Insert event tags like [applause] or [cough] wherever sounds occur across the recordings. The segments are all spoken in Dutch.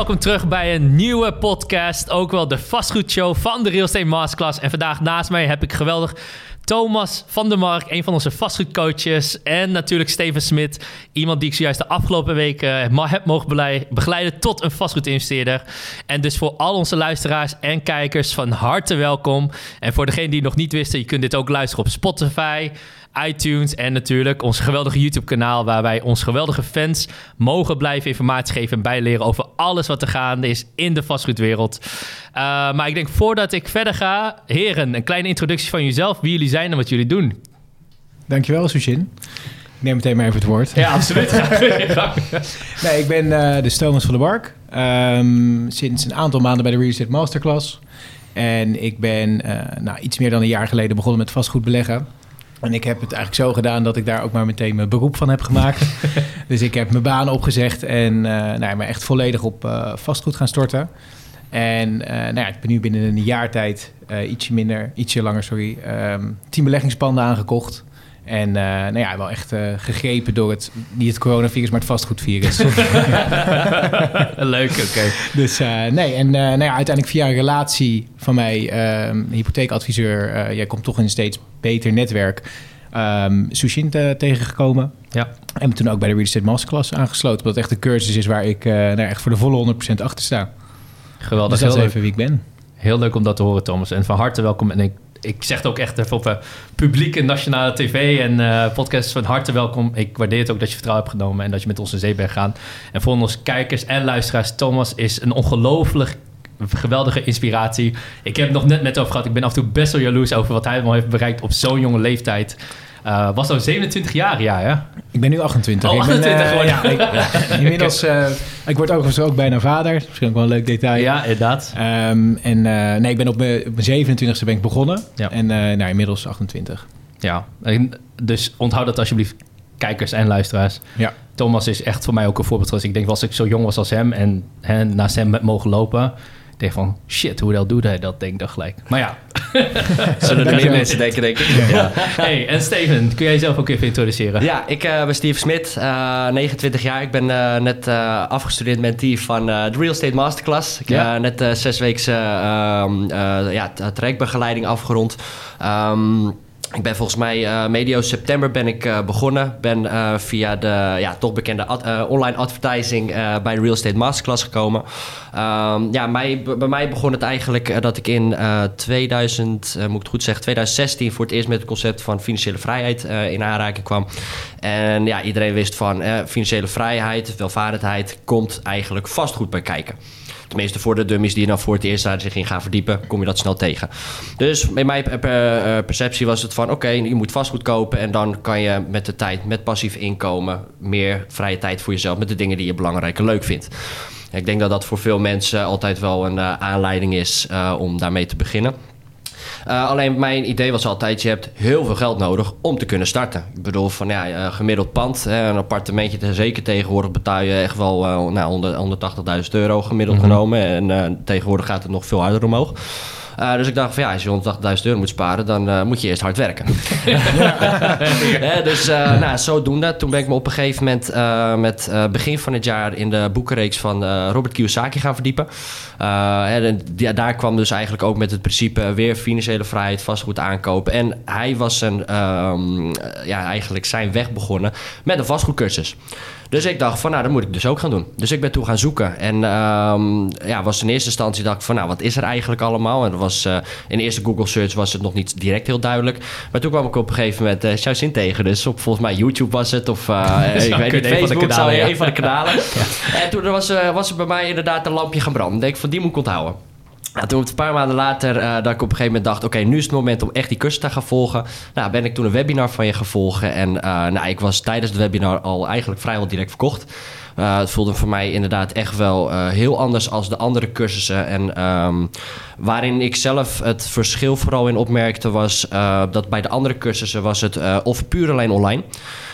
welkom terug bij een nieuwe podcast. Ook wel de vastgoedshow van de Real Estate Masterclass. En vandaag naast mij heb ik geweldig Thomas van der Mark, een van onze vastgoedcoaches. En natuurlijk Steven Smit, iemand die ik zojuist de afgelopen weken heb mogen begeleiden tot een vastgoedinvesteerder. En dus voor al onze luisteraars en kijkers van harte welkom. En voor degenen die nog niet wisten, je kunt dit ook luisteren op Spotify iTunes en natuurlijk ons geweldige YouTube-kanaal... waar wij ons geweldige fans mogen blijven informatie geven... en bijleren over alles wat er gaande is in de vastgoedwereld. Uh, maar ik denk voordat ik verder ga... heren, een kleine introductie van jezelf. Wie jullie zijn en wat jullie doen. Dankjewel, Sushin. Ik neem meteen maar even het woord. Ja, absoluut. [laughs] nee, ik ben uh, de Thomas van der Bark. Um, sinds een aantal maanden bij de Real Estate Masterclass. En ik ben uh, nou, iets meer dan een jaar geleden begonnen met vastgoed beleggen. En ik heb het eigenlijk zo gedaan dat ik daar ook maar meteen mijn beroep van heb gemaakt. [laughs] dus ik heb mijn baan opgezegd en uh, nou, me echt volledig op uh, vastgoed gaan storten. En uh, nou ja, ik ben nu binnen een jaar tijd, ietsje minder, ietsje langer, sorry, um, tien beleggingspanden aangekocht. En nou ja, wel echt gegrepen door het, niet het coronavirus, maar het vastgoedvirus. [laughs] [laughs] Leuk, oké. Dus nee, en nou ja, uiteindelijk via een relatie van mij, ehm, hypotheekadviseur, jij komt toch in steeds beter netwerk, um, Sushin tegengekomen. Ja. En toen ook bij de Real Estate Masterclass aangesloten. Omdat het echt een cursus is waar ik uh, nou echt voor de volle 100% achter sta. Geweldig. Dus dat is even wie ik ben. Heel leuk om dat te horen, Thomas. En van harte welkom. En ik, ik zeg het ook echt even op uh, publieke nationale tv en uh, podcasts van harte welkom. Ik waardeer het ook dat je vertrouwen hebt genomen en dat je met ons in zee bent gegaan. En voor onze kijkers en luisteraars, Thomas is een ongelooflijk geweldige inspiratie. Ik heb het nog net met over gehad. Ik ben af en toe best wel jaloers over wat hij allemaal heeft bereikt op zo'n jonge leeftijd. Uh, was nou 27 jaar, ja, hè? Ik ben nu 28. Oh, 28 gewoon. ja, ik, [laughs] ja, inmiddels, uh, ik word overigens ook bijna vader. Misschien ook wel een leuk detail. Ja, inderdaad. Um, en nee, ik ben op mijn, op mijn 27e ben ik begonnen. Ja. En nou, inmiddels 28. Ja, dus onthoud dat alsjeblieft, kijkers en luisteraars. Ja. Thomas is echt voor mij ook een voorbeeld. Ik denk, als ik zo jong was als hem en hè, naast hem mogen lopen denk van, shit, hoe doet hij dat, denk ik dan gelijk. Maar ja. [laughs] Zullen er meer mensen denken, denk ik. Ja. Hey, en Steven, kun jij jezelf ook even introduceren? Ja, ik uh, ben Steve Smit, uh, 29 jaar. Ik ben uh, net afgestudeerd mentee van de Real Estate Masterclass. Ik heb ja. net zes weken ja, trajectbegeleiding afgerond. Um, ik ben volgens mij uh, medio september ben ik uh, begonnen. Ben uh, via de ja, toch bekende online advertising bij Real Estate Masterclass gekomen. Um, ja, bij mij begon het eigenlijk dat ik in 2000, moet ik het goed zeggen, 2016 voor het eerst met het concept van financiële vrijheid in aanraking kwam. En ja, iedereen wist van financiële vrijheid, welvarendheid komt eigenlijk vastgoed bij kijken. Tenminste, voor de dummies die dan voor het eerst zich in gaan verdiepen, kom je dat snel tegen. Dus in mijn perceptie was het van: oké, je moet vastgoed kopen. En dan kan je met de tijd, met passief inkomen, meer vrije tijd voor jezelf met de dingen die je belangrijk en leuk vindt. Ik denk dat dat voor veel mensen altijd wel een uh, aanleiding is uh, om daarmee te beginnen. Uh, alleen mijn idee was altijd, je hebt heel veel geld nodig om te kunnen starten. Ik bedoel, van ja, uh, gemiddeld pand, hè, een appartementje, zeker tegenwoordig betaal je echt wel uh, nou, 180.000 euro gemiddeld mm -hmm. genomen. En tegenwoordig gaat het nog veel harder omhoog. Uh, dus ik dacht van ja, als je 180.000 euro moet sparen, dan uh, moet je eerst hard werken. ja, [laughs] dus uh, nou, zodoende. Toen ben ik me op een gegeven moment met begin van het jaar in de boekenreeks van Robert Kiyosaki gaan verdiepen. en ja, daar kwam dus eigenlijk ook met het principe weer financiële vrijheid, vastgoed aankopen. En hij was een, um, ja, eigenlijk zijn weg begonnen met een vastgoedcursus. Dus ik dacht van, nou, dat moet ik dus ook gaan doen. Dus ik ben toen gaan zoeken. En um, ja, was in eerste instantie dacht ik van, nou, wat is er eigenlijk allemaal? En dat was, uh, in de eerste Google search was het nog niet direct heel duidelijk. Maar toen kwam ik op een gegeven moment uh, tegen. Dus op volgens mij YouTube was het. Of [laughs] uh, ik weet niet, Facebook zou ja. een van de kanalen. [laughs] ja. En toen was, was er bij mij inderdaad een lampje gaan branden. Ik denk van, die moet ik onthouden. Ja, toen een paar maanden later, uh, dat ik op een gegeven moment dacht... oké, nu is het moment om echt die cursus te gaan volgen. Nou, ben ik toen een webinar van je gevolgen. En uh, nou, ik was tijdens het webinar al eigenlijk vrijwel direct verkocht. Uh, het voelde voor mij inderdaad echt wel heel anders als de andere cursussen. En um, waarin ik zelf het verschil vooral in opmerkte was... dat bij de andere cursussen was het of puur alleen online...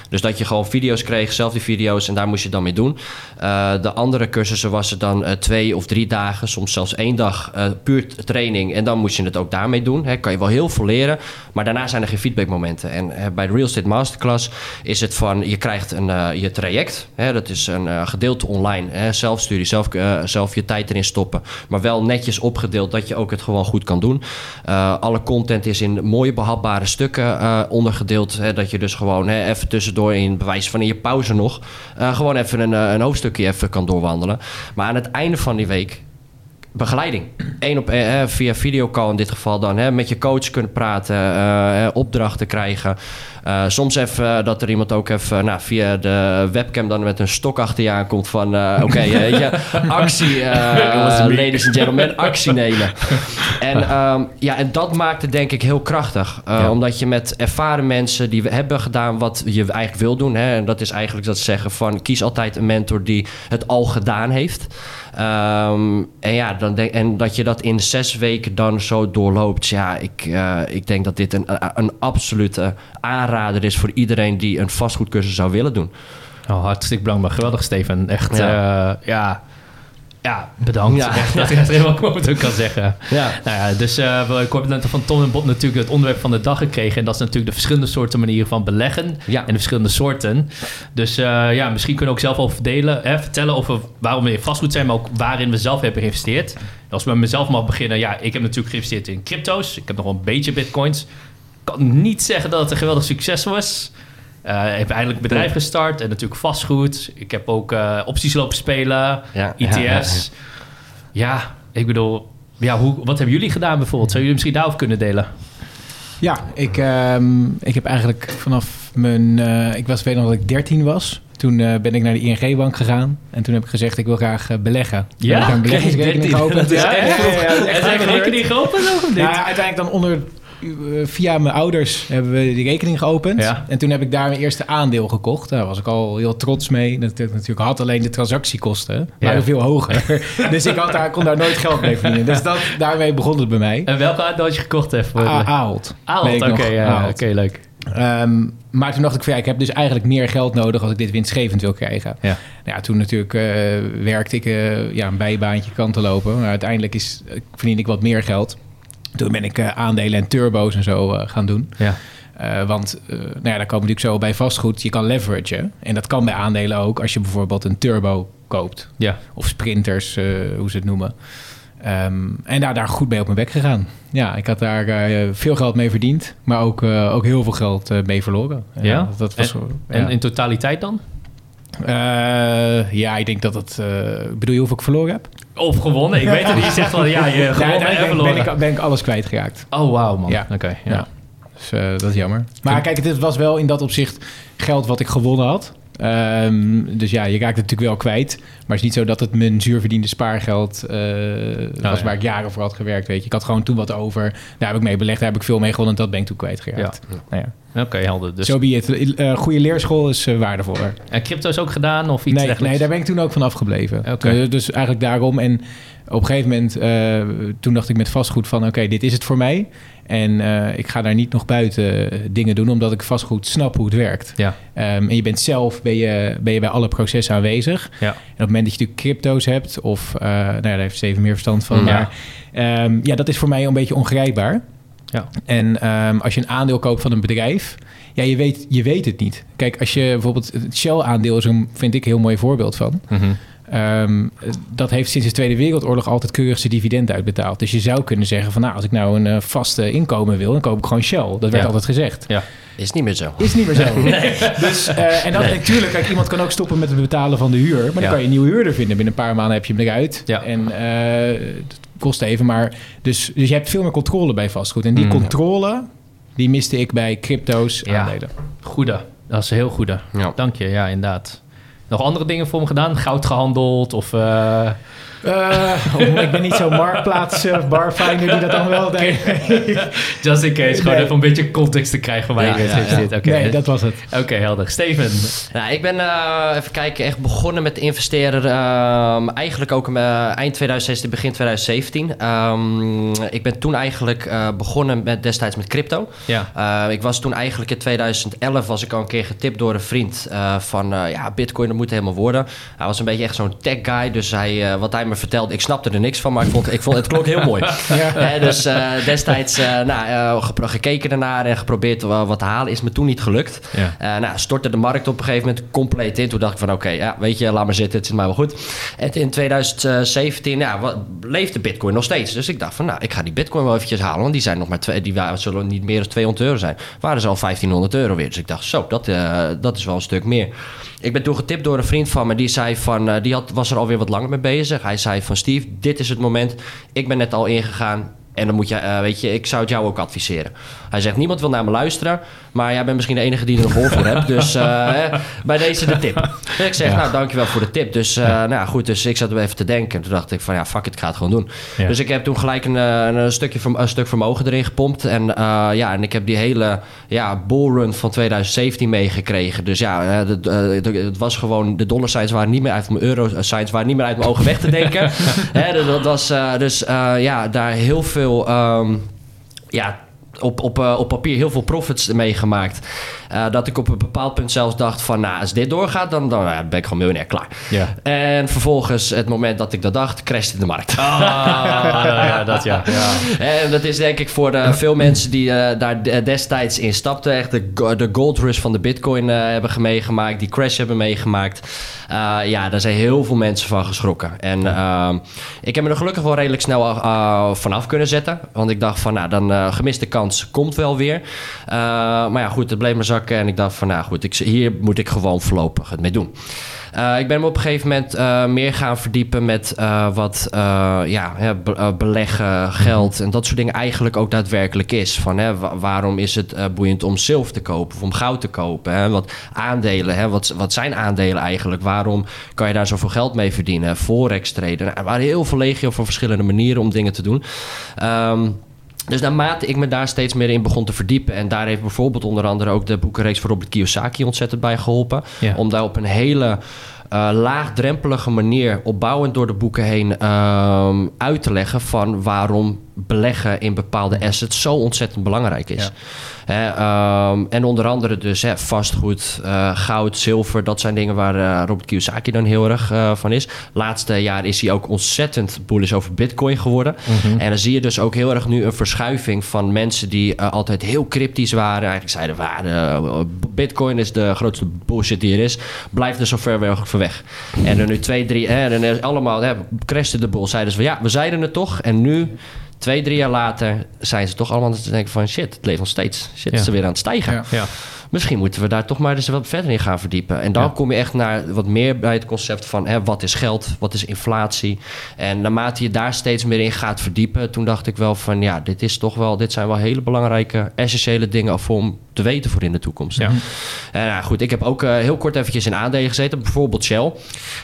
Dus dat je gewoon video's kreeg, zelf die video's en daar moest je dan mee doen. Uh, de andere cursussen was het dan uh, twee of drie dagen, soms zelfs één dag uh, puur training. En dan moest je het ook daarmee doen. Hè. Kan je wel heel veel leren, maar daarna zijn er geen feedbackmomenten. En bij de Real Estate Masterclass is het van, je krijgt een, je traject. Hè. Dat is een, eh, gedeelte online. Hè, zelfstudie, zelf, eh, zelf je tijd erin stoppen. Maar wel netjes opgedeeld dat je ook het gewoon goed kan doen. Eh, alle content is in mooie behapbare stukken eh, ondergedeeld. Hè, dat je dus gewoon hè, even tussendoor in bewijs van in je pauze nog... eh, gewoon even een, eh, een hoofdstukje even kan doorwandelen. Maar aan het einde van die week begeleiding. Eén op eh, via videocall in dit geval dan. Hè, met je coach kunnen praten, opdrachten krijgen. Eh, soms even eh, dat er iemand ook even nou, via de webcam dan met een stok achter je aankomt van... eh, Oké, [laughs] actie, ladies and gentlemen, actie nemen. [laughs] En, ehm, ja, en dat maakt het denk ik heel krachtig. Ja. Omdat je met ervaren mensen die hebben gedaan wat je eigenlijk wil doen. Hè, en dat is eigenlijk dat zeggen van kies altijd een mentor die het al gedaan heeft. Ehm, en ja, dan denk, en dat je dat in zes weken dan zo doorloopt. Ja, ik, ik denk dat dit een, een absolute aanrader is voor iedereen die een vastgoedcursus zou willen doen. Oh, hartstikke bedankt. Geweldig, Steven. Echt, Ja. ja, ja, ja bedankt. Ja. Echt, [laughs] dat ik het helemaal ik kan zeggen. Ja. Nou ja, dus eh, we- ik heb net van Tom en Bob natuurlijk het onderwerp van de dag gekregen. En dat is natuurlijk de verschillende soorten manieren van beleggen. Ja. En de verschillende soorten. Dus eh, ja, misschien kunnen we ook zelf over verdelen, hè, vertellen over waarom we in vastgoed zijn, maar ook waarin we zelf hebben geïnvesteerd. En als we met mezelf mag beginnen, ja, ik heb natuurlijk geïnvesteerd in crypto's. Ik heb nog wel een beetje bitcoins. Ik kan niet zeggen dat het een geweldig succes was. Eh, ik heb eindelijk een bedrijf gestart en natuurlijk vastgoed. Ik heb ook eh, opties lopen spelen, Ja, ETF's. Ja, ik bedoel, ja, hoe, wat hebben jullie gedaan bijvoorbeeld? Zou jullie misschien daarover kunnen delen? Ja, ik, ehm, ik heb eigenlijk vanaf mijn... eh, ik was, weet nog dat ik 13 was. Toen eh, ben ik naar de ING-bank gegaan. En toen heb ik gezegd, ik wil graag beleggen. Toen heb ik een beleggingsrekening [laughs] 13. geopend. Ja, ja, ja, ja, ja, uiteindelijk dan onder... eh, Via mijn ouders hebben we die rekening geopend. Ja. En toen heb ik daar mijn eerste aandeel gekocht. Daar was ik al heel trots mee. Dat ik natuurlijk had alleen de transactiekosten. waren Ja. veel hoger. [laughs] dus ik had daar, kon daar nooit geld mee verdienen. Dus dat, daarmee begon het bij mij. En welke aandeel had je gekocht even? A- Ahold. Ahold, Weet oké, leuk. Ehm, maar toen dacht ik van ja, ik heb dus eigenlijk meer geld nodig als ik dit winstgevend wil krijgen. Ja. Nou ja, toen natuurlijk eh, werkte ik eh, ja, een bijbaantje kant te lopen. Maar uiteindelijk is, eh, verdiende ik wat meer geld. Toen ben ik eh, aandelen en turbo's en zo eh, gaan doen. Ja. Eh, want eh, nou ja, daar komen natuurlijk zo bij vastgoed. Je kan leveragen. En dat kan bij aandelen ook als je bijvoorbeeld een turbo koopt. Ja. Of sprinters, hoe ze het noemen. Ehm, en daar, daar goed mee op mijn bek gegaan. Ja, ik had daar veel geld mee verdiend. Maar ook, ook heel veel geld mee verloren. Ja? dat was... En, in totaliteit dan? Eh, ja, ik denk dat het... eh, bedoel je hoeveel ik verloren heb? Of gewonnen? Ik weet het niet. Je zegt wel, ja, je [laughs] gewonnen verloren. ben, ik, ben ik alles kwijtgeraakt. Oh, wauw, man. Ja. Oké, ja. Ja. Dus eh, dat is jammer. Maar kijk, het was wel in dat opzicht geld wat ik gewonnen had. Ehm, dus ja, je raakt het natuurlijk wel kwijt. Maar het is niet zo dat het mijn zuurverdiende spaargeld eh, was ja. waar ik jaren voor had gewerkt. Weet je. Ik had gewoon toen wat over. Daar heb ik mee belegd, daar heb ik veel mee gewonnen. En dat ben ik toen kwijtgeraakt. Nou ja. Oké, helder. Dus, Zo be it. Eh, goede leerschool is eh, waardevoller. En crypto's ook gedaan of iets Nee, dergelijks? nee, daar ben ik toen ook van afgebleven. Oké. Eh, dus eigenlijk daarom. En op een gegeven moment, toen dacht ik met vastgoed van... oké, dit is het voor mij. En eh, ik ga daar niet nog buiten eh, dingen doen... omdat ik vastgoed snap hoe het werkt. Ja. Ehm, en je bent zelf ben je, ben je bij alle processen aanwezig. Ja. En op het moment dat je natuurlijk crypto's hebt... of, eh, nou ja, daar heeft Steven meer verstand van. Ja. Maar ehm, ja, dat is voor mij een beetje ongrijpbaar. Ja. En ehm, als je een aandeel koopt van een bedrijf... ja, je weet, je weet het niet. Kijk, als je bijvoorbeeld... het Shell-aandeel is een, vind ik, een heel mooi voorbeeld van... Mhm. Ehm, dat heeft sinds de Tweede Wereldoorlog altijd keurig zijn dividend uitbetaald. Dus je zou kunnen zeggen van nou, als ik nou een eh, vaste inkomen wil, dan koop ik gewoon Shell. Dat werd Ja. altijd gezegd. Ja. Is niet meer zo. Is niet meer zo. [laughs] Dus, eh, en dan natuurlijk, kijk, iemand kan ook stoppen met het betalen van de huur. Maar dan Ja. kan je een nieuwe huurder vinden. Binnen een paar maanden heb je hem eruit. Ja. En eh, het kost even, maar... Dus, dus je hebt veel meer controle bij vastgoed. En die Mm. controle, die miste ik bij crypto's Ja. aandelen. Goede. Dat is een heel goede. Ja. Dank je, ja, inderdaad. Nog andere dingen voor me gedaan? Goud gehandeld of... eh, Eh, oh, ik ben niet zo'n marktplaats uh, barfinder die dat dan wel deed. [laughs] Just in case, gewoon Nee. even een beetje context te krijgen waar Ja, je ja, ja. Oké, Nee, dat was het. Oké, helder. Steven. Nou, ik ben eh, even kijken, echt begonnen met investeren. ehm, eigenlijk ook eind 2016, begin 2017. Ehm, ik ben toen eigenlijk eh, begonnen met destijds met crypto. Ja. Eh, ik was toen eigenlijk in 2011 was ik al een keer getipt door een vriend eh, van eh, ja, Bitcoin dat moet helemaal worden. Hij was een beetje echt zo'n tech guy. Dus hij, eh, wat hij me vertelde, ik snapte er niks van. Maar ik vond, ik vond het klonk heel mooi. [laughs] Hè, dus eh, destijds eh, nou, gekeken ernaar en geprobeerd wat te halen. Is me toen niet gelukt. Ja. Nou, stortte de markt op een gegeven moment compleet in. Toen dacht ik van oké, ja, weet je, laat maar zitten. Het zit mij wel goed. En in 2017 ja, wat, leefde bitcoin nog steeds. Dus ik dacht van nou, ik ga die bitcoin wel eventjes halen. Want die zijn nog maar twee, die waren, zullen niet meer dan 200 euro zijn. Waren ze al 1500 euro weer. Dus ik dacht zo, dat, dat is wel een stuk meer. Ik ben toen getipt door een vriend van me. Die zei van, eh, die had, was er alweer wat langer mee bezig. Hij zei van Steve, dit is het moment. Ik ben net al ingegaan. En dan moet je, eh, weet je, ik zou het jou ook adviseren. Hij zegt, niemand wil naar me luisteren. Maar jij bent misschien de enige die er een vol voor hebt. Dus eh, [laughs] hè, bij deze de tip. Ik zeg, nou, dankjewel voor de tip. Dus, eh, nou ja, goed, dus ik zat er even te denken. Toen dacht ik van, ja, fuck it, ik ga het gewoon doen. Ja. Dus ik heb toen gelijk een, een, stukje, een stuk vermogen erin gepompt. En ja, en ik heb die hele ja, bullrun van 2017 meegekregen. Dus ja, het was gewoon... De dollar signs waren niet meer uit mijn euro signs waren niet meer uit mijn ogen weg te denken. [laughs] Hè, dus dat was dus ja, daar heel veel... ehm, ja, op, op, eh, op papier heel veel profits meegemaakt. Eh, dat ik op een bepaald punt zelfs dacht van... nou, als dit doorgaat, dan, dan ben ik gewoon miljonair, klaar. Ja. En vervolgens, het moment dat ik dat dacht, crashte de markt. Ah, ja, ja, dat ja. ja. En dat is denk ik voor de, veel mensen die eh, daar de- destijds in stapten... echt de, de gold rush van de bitcoin hebben meegemaakt... die crash hebben meegemaakt. Ja, daar zijn heel veel mensen van geschrokken. En ehm, ik heb me er gelukkig wel redelijk snel vanaf kunnen zetten. Want ik dacht van, nou, dan gemiste kans komt wel weer. Eh, maar ja, goed, het bleef maar zakken. En ik dacht van, nou goed, ik, hier moet ik gewoon voorlopig het mee doen. Eh, ik ben me op een gegeven moment eh, meer gaan verdiepen met wat ja, beleggen, geld en dat soort dingen eigenlijk ook daadwerkelijk is. Van, hè, wa- waarom is het boeiend om zilver te kopen of om goud te kopen? Hè? Wat aandelen, hè? Wat, wat zijn aandelen eigenlijk? Waarom kan je daar zoveel geld mee verdienen? Forex traden. Nou, er waren heel veel legio van verschillende manieren om dingen te doen. Ehm, dus naarmate ik me daar steeds meer in begon te verdiepen... en daar heeft bijvoorbeeld onder andere ook de boekenreeks van Robert Kiyosaki ontzettend bij geholpen... Ja. om daar op een hele eh, laagdrempelige manier, opbouwend door de boeken heen, ehm, uit te leggen van waarom beleggen in bepaalde assets zo ontzettend belangrijk is. Ja. Hè, ehm, en onder andere dus hè, vastgoed, eh, goud, zilver, dat zijn dingen waar eh, Robert Kiyosaki dan heel erg eh, van is. Laatste jaar is hij ook ontzettend bullish over bitcoin geworden. En dan zie je dus ook heel erg nu een verschuiving van mensen die altijd heel cryptisch waren. Eigenlijk zeiden, "Wa, de, bitcoin is de grootste bullshit die er is. Blijf er zo ver mogelijk van weg. En er nu twee, drie, hè, en er allemaal, hè, crashte de boel. Zeiden ze van, ja, we zeiden het toch. En nu... Twee, drie jaar later zijn ze toch allemaal aan het denken van... shit, het leeft nog steeds. Shit, Ja. is er weer aan het stijgen. Ja. Misschien moeten we daar toch maar eens wat verder in gaan verdiepen. En dan Ja. kom je echt naar wat meer bij het concept van... Hè, wat is geld, wat is inflatie? En naarmate je daar steeds meer in gaat verdiepen... toen dacht ik wel van ja, dit, is toch wel, dit zijn wel hele belangrijke... essentiële dingen om te weten voor in de toekomst. Ja. En nou goed, ik heb ook eh, heel kort eventjes in aandelen gezeten. Bijvoorbeeld Shell.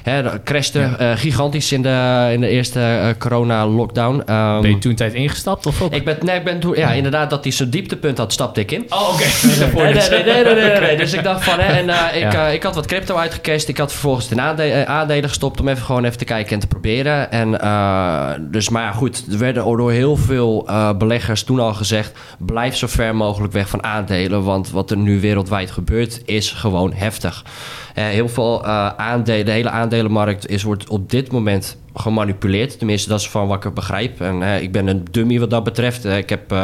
Hè, crashte eh, gigantisch in de, in de eerste eh, corona-lockdown. Ehm, Ben je toen tijd ingestapt of ook? ik ben, nee, ik ben toen, ja, inderdaad, dat hij zijn dieptepunt had, stapte ik in. Oh, oké. [laughs] Nee, nee, nee, nee, nee, nee, nee. [laughs] Dus ik dacht van, hè, en eh, ik, Ja. eh, ik had wat crypto uitgecashed. Ik had vervolgens aande- eh, aandelen gestopt om even gewoon even te kijken en te proberen. En dus, maar ja, goed, er werden door heel veel beleggers toen al gezegd: blijf zo ver mogelijk weg van aandelen, want wat er nu wereldwijd gebeurt is gewoon heftig. Eh, heel veel eh, aandelen, de hele aandelenmarkt is, wordt op dit moment gemanipuleerd. Tenminste, dat is van wat ik begrijp. En eh, ik ben een dummy wat dat betreft. Ik heb,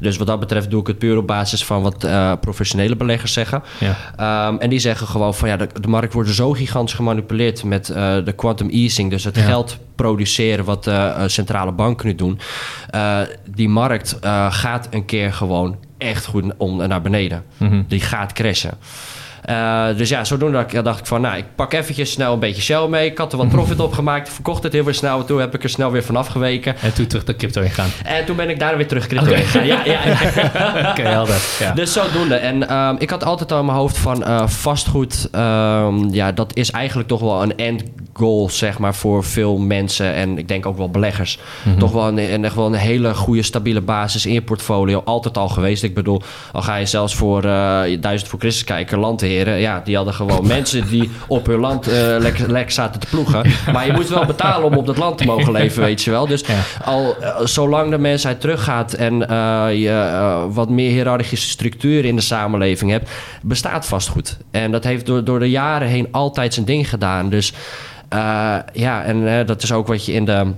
dus wat dat betreft doe ik het puur op basis van wat professionele beleggers zeggen. Ja. Ehm, en die zeggen gewoon van ja, de, de markt wordt zo gigantisch gemanipuleerd met de quantum easing. Dus het Ja. geld produceren wat de centrale banken nu doen. Die markt gaat een keer gewoon echt goed om, naar beneden. Mhm. Die gaat crashen. Eh, dus ja, zodoende dacht ik, dacht ik van, nou, ik pak eventjes snel een beetje Shell mee. Ik had er wat profit op gemaakt, verkocht het heel weer snel. Toen heb ik er snel weer vanaf geweken. En toen terug de crypto ingaan. En toen ben ik daar weer terug crypto in gegaan. Ja, ja, ja. [laughs] Oké, helder. Ja. Dus zodoende. En ehm, ik had altijd al in mijn hoofd van eh, vastgoed. ehm, ja, dat is eigenlijk toch wel een end goal, zeg maar, voor veel mensen. En ik denk ook wel beleggers. Toch wel een, een, echt wel een hele goede, stabiele basis in je portfolio. Altijd al geweest. Ik bedoel, al ga je zelfs voor uh, duizend voor Christus kijken, landheer. Heren, ja, die hadden gewoon [laughs] mensen die op hun land eh, lekker, lekker zaten te ploegen. Maar je moet wel betalen om op dat land te mogen [laughs] leven, weet je wel. Dus al eh, zolang de mensheid teruggaat en eh, je wat meer hiërarchische structuren in de samenleving hebt, bestaat vastgoed. En dat heeft door, door de jaren heen altijd zijn ding gedaan. Dus ja, en dat is ook wat je in de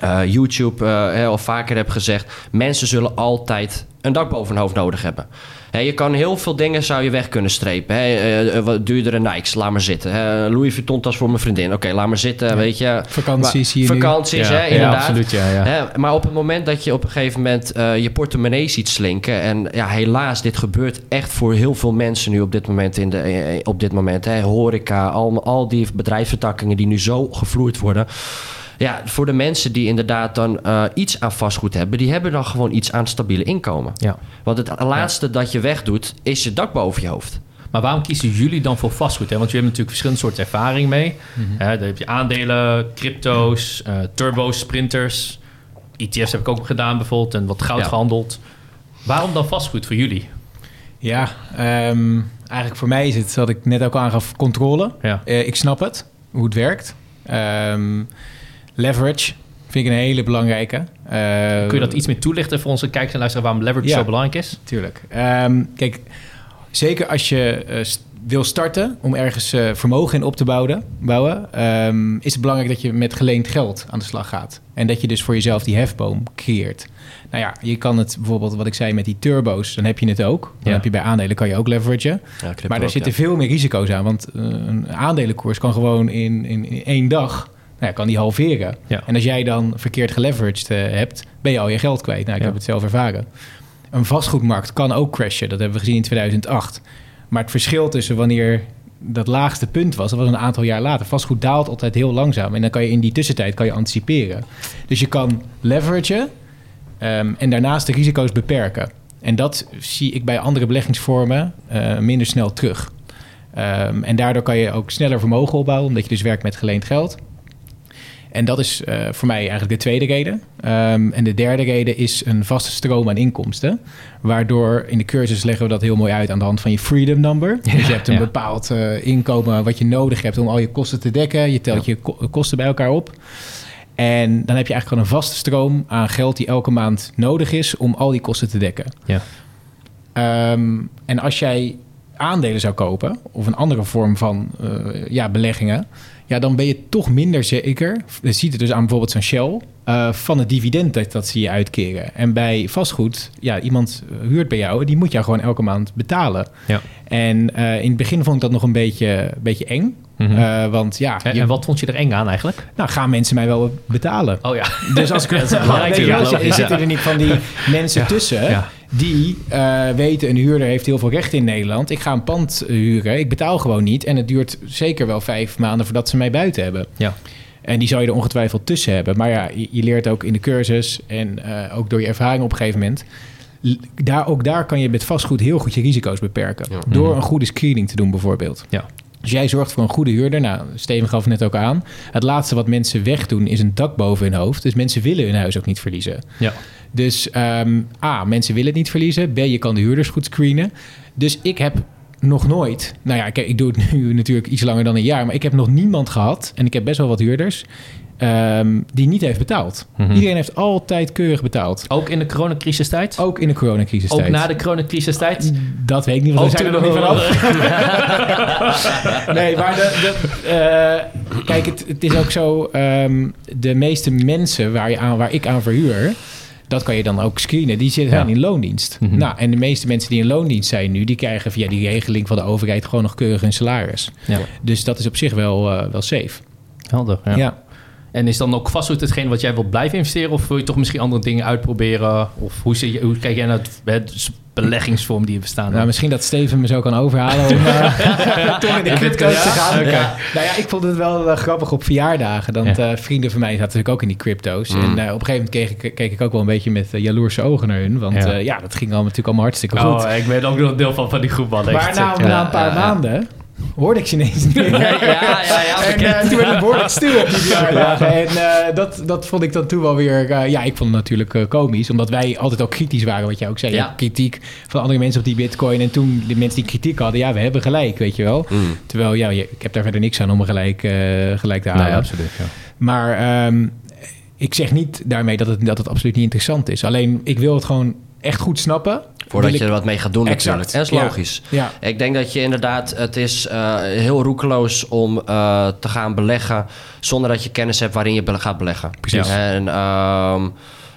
eh, YouTube hè, al vaker hebt gezegd. Mensen zullen altijd een dak boven hun hoofd nodig hebben. Je kan heel veel dingen zou je weg kunnen strepen. Hè. Eh, eh, wat duurdere Nikes, laat maar zitten. Louis Vuitton tas voor mijn vriendin. Oké, laat maar zitten, weet je. Vakanties hier nu. Vakanties, Ja, hè, ja, inderdaad. absoluut, ja, maar op het moment dat je op een gegeven moment je portemonnee ziet slinken... en ja, helaas, dit gebeurt echt voor heel veel mensen nu op dit moment. In de, op dit moment hè. Horeca, al, al die bedrijfsvertakkingen die nu zo gevloerd worden... Ja, voor de mensen die inderdaad dan eh, iets aan vastgoed hebben... die hebben dan gewoon iets aan stabiele inkomen. Ja. Want het laatste dat je wegdoet, is je dak boven je hoofd. Maar waarom kiezen jullie dan voor vastgoed? Hè? Want jullie hebben natuurlijk verschillende soorten ervaring mee. Hè, daar heb je aandelen, crypto's, eh, turbo's, sprinters. ETF's heb ik ook gedaan bijvoorbeeld en wat goud Ja. gehandeld. Waarom dan vastgoed voor jullie? Ja, ehm, eigenlijk voor mij is het, wat ik net ook aangaf, controle. Ja. Eh, ik snap het, hoe het werkt. Ehm, leverage vind ik een hele belangrijke. Eh, Kun je dat iets meer toelichten voor onze kijkers en luisteraars waarom leverage Ja. zo belangrijk is? Tuurlijk. Ehm, kijk, zeker als je eh, st- wil starten om ergens eh, vermogen in op te bouwen, bouwen ehm, is het belangrijk dat je met geleend geld aan de slag gaat. En dat je dus voor jezelf die hefboom creëert. Nou ja, je kan het bijvoorbeeld, wat ik zei met die turbo's, dan heb je het ook. Dan Ja. heb je bij aandelen kan je ook leveragen. Maar daar zitten veel meer risico's aan. Want eh, een aandelenkoers kan gewoon in, in, in één dag nou ja, kan die halveren. Ja. En als jij dan verkeerd geleveraged eh, hebt, ben je al je geld kwijt. Nou, ik Ja. heb het zelf ervaren. Een vastgoedmarkt kan ook crashen. Dat hebben we gezien in 2008. Maar het verschil tussen wanneer dat laagste punt was, dat was een aantal jaar later. Vastgoed daalt altijd heel langzaam. En dan kan je in die tussentijd kan je anticiperen. Dus je kan leveragen ehm, en daarnaast de risico's beperken. En dat zie ik bij andere beleggingsvormen eh, minder snel terug. Ehm, en daardoor kan je ook sneller vermogen opbouwen, omdat je dus werkt met geleend geld. En dat is eh, voor mij eigenlijk de tweede reden. Ehm, en de derde reden is een vaste stroom aan inkomsten. Waardoor in de cursus leggen we dat heel mooi uit aan de hand van je freedom number. dus je hebt een ja. bepaald eh, inkomen wat je nodig hebt om al je kosten te dekken. Je telt je ko- kosten bij elkaar op. En dan heb je eigenlijk gewoon een vaste stroom aan geld die elke maand nodig is om al die kosten te dekken. Ja. Ehm, en als jij aandelen zou kopen of een andere vorm van eh, ja, beleggingen, ja, dan ben je toch minder zeker. Je ziet het dus aan bijvoorbeeld zo'n Shell. eh, van het dividend dat, dat ze je uitkeren. En bij vastgoed, ja, iemand huurt bij jou, die moet jou gewoon elke maand betalen. Ja. En eh, in het begin vond ik dat nog een beetje, beetje eng. Mhm. Want ja, En, je- en wat vond je er eng aan eigenlijk? nou gaan mensen mij wel betalen. Oh ja. Dus als ik [laughs] Dat is belangrijk, ja, er zitten er niet van die [laughs] mensen tussen Ja. Die eh, weten een huurder heeft heel veel rechten in Nederland. Ik ga een pand huren, ik betaal gewoon niet en het duurt zeker wel vijf maanden voordat ze mij buiten hebben. Ja. En die zou je er ongetwijfeld tussen hebben. Maar ja, je, je leert ook in de cursus en eh, ook door je ervaring op een gegeven moment. Daar, ook daar kan je met vastgoed heel goed je risico's beperken. Ja. Door Mhm. een goede screening te doen bijvoorbeeld. Ja. Dus jij zorgt voor een goede huurder. Nou, Steven gaf het net ook aan. Het laatste wat mensen wegdoen is een dak boven hun hoofd. Dus mensen willen hun huis ook niet verliezen. Ja. Dus ehm, A, mensen willen het niet verliezen. B, je kan de huurders goed screenen. Dus ik heb nog nooit... Nou ja, kijk, ik doe het [laughs] nu natuurlijk iets langer dan een jaar... maar ik heb nog niemand gehad, en ik heb best wel wat huurders... ehm, die niet heeft betaald. Mhm. Iedereen heeft altijd keurig betaald. Ook in de coronacrisistijd? Ook in de coronacrisistijd. Ook na de coronacrisistijd? Dat weet ik niet, want we zijn er nog niet vanaf. [laughs] [laughs] nee, maar de, de, eh, kijk, het, het is ook zo... ehm, de meeste mensen waar, je aan, waar ik aan verhuur... dat kan je dan ook screenen. Die zitten Ja. in loondienst. Mhm. Nou, en de meeste mensen die in loondienst zijn nu... die krijgen via die regeling van de overheid... gewoon nog keurig hun salaris. Ja. Dus dat is op zich wel, eh, wel safe. Helder, ja. En is dan ook vastgoed hetgeen wat jij wilt blijven investeren? Of wil je toch misschien andere dingen uitproberen? Of hoe, zie je, hoe kijk jij naar het, het beleggingsvorm die er bestaan? Nou, misschien dat Steven me zo kan overhalen om [laughs] eh, toch in de Bitcoin, te ja? gaan. Nou ja, ik vond het wel eh, grappig op verjaardagen. Want Ja. eh, vrienden van mij zaten natuurlijk ook in die crypto's. Mm. En op een gegeven moment keek ik, keek ik ook wel een beetje met jaloerse ogen naar hun. Want Ja. dat ging allemaal, natuurlijk allemaal hartstikke goed. Oh, ik ben ook nog deel van, van die groep maar na, een paar maanden hoorde ik ze ineens niet meer. Ja, ja, ja, En eh, toen werd ik behoorlijk [laughs] stil op die verjaardagen. En eh, dat, dat vond ik dan toen wel weer... eh, ja, ik vond het natuurlijk komisch. Omdat wij altijd ook kritisch waren, wat jij ook zei. Ja. Kritiek van andere mensen op die bitcoin. En toen de mensen die kritiek hadden... Ja, we hebben gelijk, weet je wel. Mm. Terwijl, ja, ik heb daar verder niks aan om gelijk, gelijk te halen. Nee, absoluut. Ja. Maar ehm, ik zeg niet daarmee dat het, dat het absoluut niet interessant is. Alleen, ik wil het gewoon echt goed snappen. Voordat je er wat mee gaat doen Exact. natuurlijk. En dat is logisch. Ja, Ik denk dat je inderdaad, het is eh, heel roekeloos om eh, te gaan beleggen zonder dat je kennis hebt waarin je gaat beleggen. Precies. En ehm,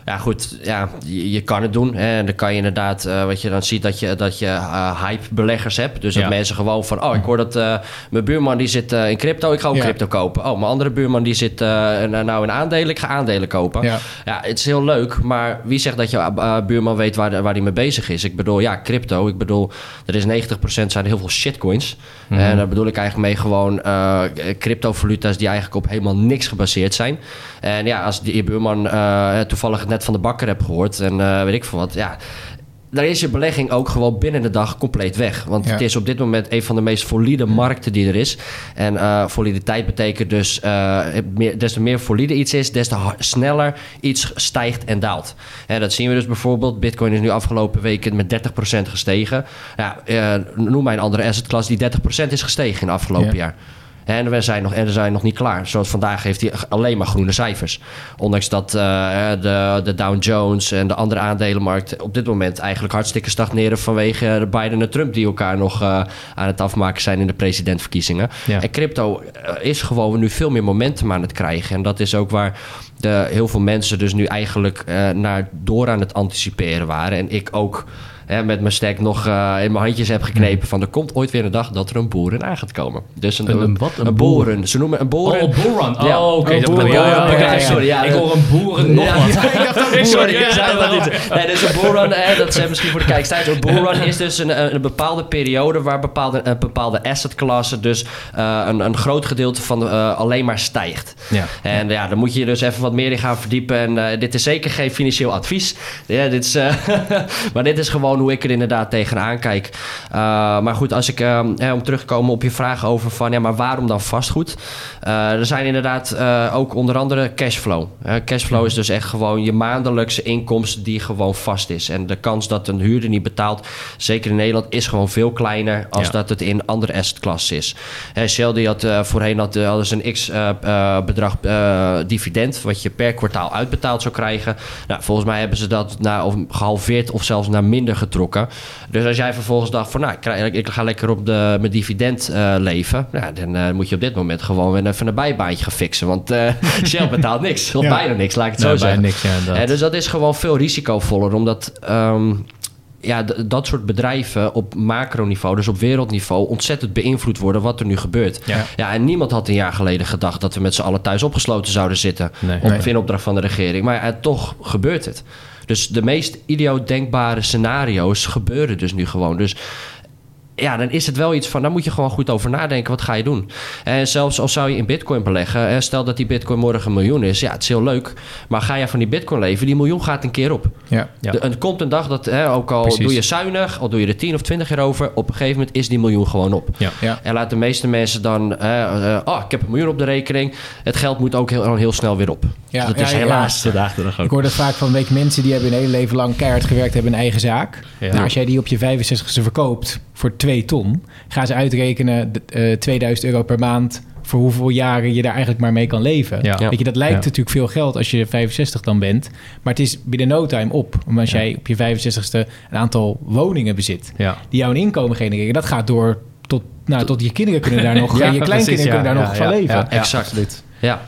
ja, goed, ja, je, je kan het doen. Hè. En dan kan je inderdaad, eh, wat je dan ziet, dat je, dat je eh, hype-beleggers hebt. Dus dat Ja. mensen gewoon van, oh, ik hoor dat eh, mijn buurman die zit in crypto, ik ga ook Ja. crypto kopen. Oh, mijn andere buurman die zit nou in aandelen, ik ga aandelen kopen. ja. Ja, het is heel leuk, maar wie zegt dat je buurman weet waar, waar hij mee bezig is? Ik bedoel, ja, crypto. Ik bedoel, er is 90% zijn heel veel shitcoins. Mhm. En daar bedoel ik eigenlijk mee gewoon cryptovaluta's die eigenlijk op helemaal niks gebaseerd zijn. En ja, als je buurman eh, toevallig het net van de bakker hebt gehoord en eh, weet ik veel wat, ja... Daar is je belegging ook gewoon binnen de dag compleet weg. Want Ja. het is op dit moment een van de meest solide markten die er is. En eh soliditeit betekent dus... meer, des te meer solide iets is... des te sneller iets stijgt en daalt. En dat zien we dus bijvoorbeeld. Bitcoin is nu afgelopen weken met 30% gestegen. Ja, noem mij een andere asset class die 30% is gestegen in het afgelopen Ja. jaar. En we zijn nog, en we zijn nog niet klaar. Zoals vandaag heeft hij alleen maar groene cijfers. Ondanks dat eh, de, de Dow Jones en de andere aandelenmarkt op dit moment eigenlijk hartstikke stagneren vanwege de Biden en Trump die elkaar nog eh, aan het afmaken zijn in de presidentverkiezingen. Ja. En crypto eh, is gewoon nu veel meer momentum aan het krijgen. En dat is ook waar de, heel veel mensen dus nu eigenlijk naar door aan het anticiperen waren. En ik ook hè, met mijn stek nog eh, in mijn handjes heb geknepen van er komt ooit weer een dag dat er een boeren aan gaat komen. Dus een, Een- een wat? Een Een boeren. Ze noemen een boeren. Oh, boerrun. Ja. Oh, oké. Dat boerrun. bedoel je. Ja, ja. Sorry, ja. Ik hoor een boeren nog Ja. wat. [laughs] Sorry, Ja, ik zei dat niet. Nee, dus een bullrun, hè, dat is misschien voor de kijkers. Een bullrun is dus een, een bepaalde periode waar bepaalde, een bepaalde assetklasse dus eh, een, een groot gedeelte van eh, alleen maar stijgt. Ja. En ja, dan moet je je dus even wat meer in gaan verdiepen. En dit is zeker geen financieel advies. Ja, dit is, [laughs] maar dit is gewoon hoe ik er inderdaad tegenaan kijk. Uh, maar goed, als ik, hè, om terug te komen op je vraag over van... ja, maar waarom dan vastgoed? Uh, er zijn inderdaad uh, ook onder andere cashflow. Cashflow is dus echt gewoon je maandelijkse inkomsten die gewoon vast is. En de kans dat een huurder niet betaalt, zeker in Nederland... is gewoon veel kleiner als Ja. dat het in andere assetklassen is. Hè, Shell die had voorheen had, ze een x-bedrag dividend... wat je per kwartaal uitbetaald zou krijgen. Nou, volgens mij hebben ze dat naar, of gehalveerd of zelfs naar minder getrokken. Dus als jij vervolgens dacht van... nou, ik, ga lekker op de, mijn dividend uh, leven... Nou, dan uh, moet je op dit moment gewoon weer even een bijbaantje gaan fixen. Want uh, [laughs] Shell betaalt niks. Of Ja. bijna niks, laat ik het Nee, zo zeggen. bijna niks, ja. Eh, dus dat is gewoon veel risicovoller. Omdat um, ja, dat soort bedrijven op macroniveau, dus op wereldniveau... ontzettend beïnvloed worden wat er nu gebeurt. Ja. Ja, en niemand had een jaar geleden gedacht... dat we met z'n allen thuis opgesloten zouden zitten. Nee. Op, Nee. in opdracht van de regering. Maar ja, toch gebeurt het. Dus de meest idiootdenkbare scenario's gebeuren dus nu gewoon. Dus ja, dan is het wel iets van, daar moet je gewoon goed over nadenken. Wat ga je doen? En zelfs al zou je in bitcoin beleggen, hè, stel dat die bitcoin morgen een miljoen is. Ja, het is heel leuk. Maar ga je van die bitcoin leven, die miljoen gaat een keer op. Ja. Ja. De- er komt een dag dat, hè, ook al Precies. doe je zuinig, al doe je er 10 of 20 jaar over, op een gegeven moment is die miljoen gewoon op. Ja. Ja. En laat de meeste mensen dan, hè, eh, oh, ik heb een miljoen op de rekening. Het geld moet ook heel, heel snel weer op. Ja, dat ja, is ja, helaas de dag dag Ik ook. hoor dat vaak van weet je, mensen die hebben hun hele leven lang keihard gewerkt, hebben een eigen zaak. Ja. Nou, als jij die op je 65ste verkoopt voor 2 ton, gaan ze uitrekenen d- eh, 2000 euro per maand voor hoeveel jaren je daar eigenlijk maar mee kan leven. Ja. Ja. Weet je, dat lijkt Ja. natuurlijk veel geld als je 65 dan bent, maar het is binnen no time op. Want als Ja. jij op je 65ste een aantal woningen bezit Ja. die jou een inkomen genereren, dat gaat door tot, nou, tot je kinderen kunnen daar [laughs] nog, Ja, en je kleinkinderen precies, ja, kunnen daar ja, nog van ja, leven. ja, ja, Exact. absoluut. Ja.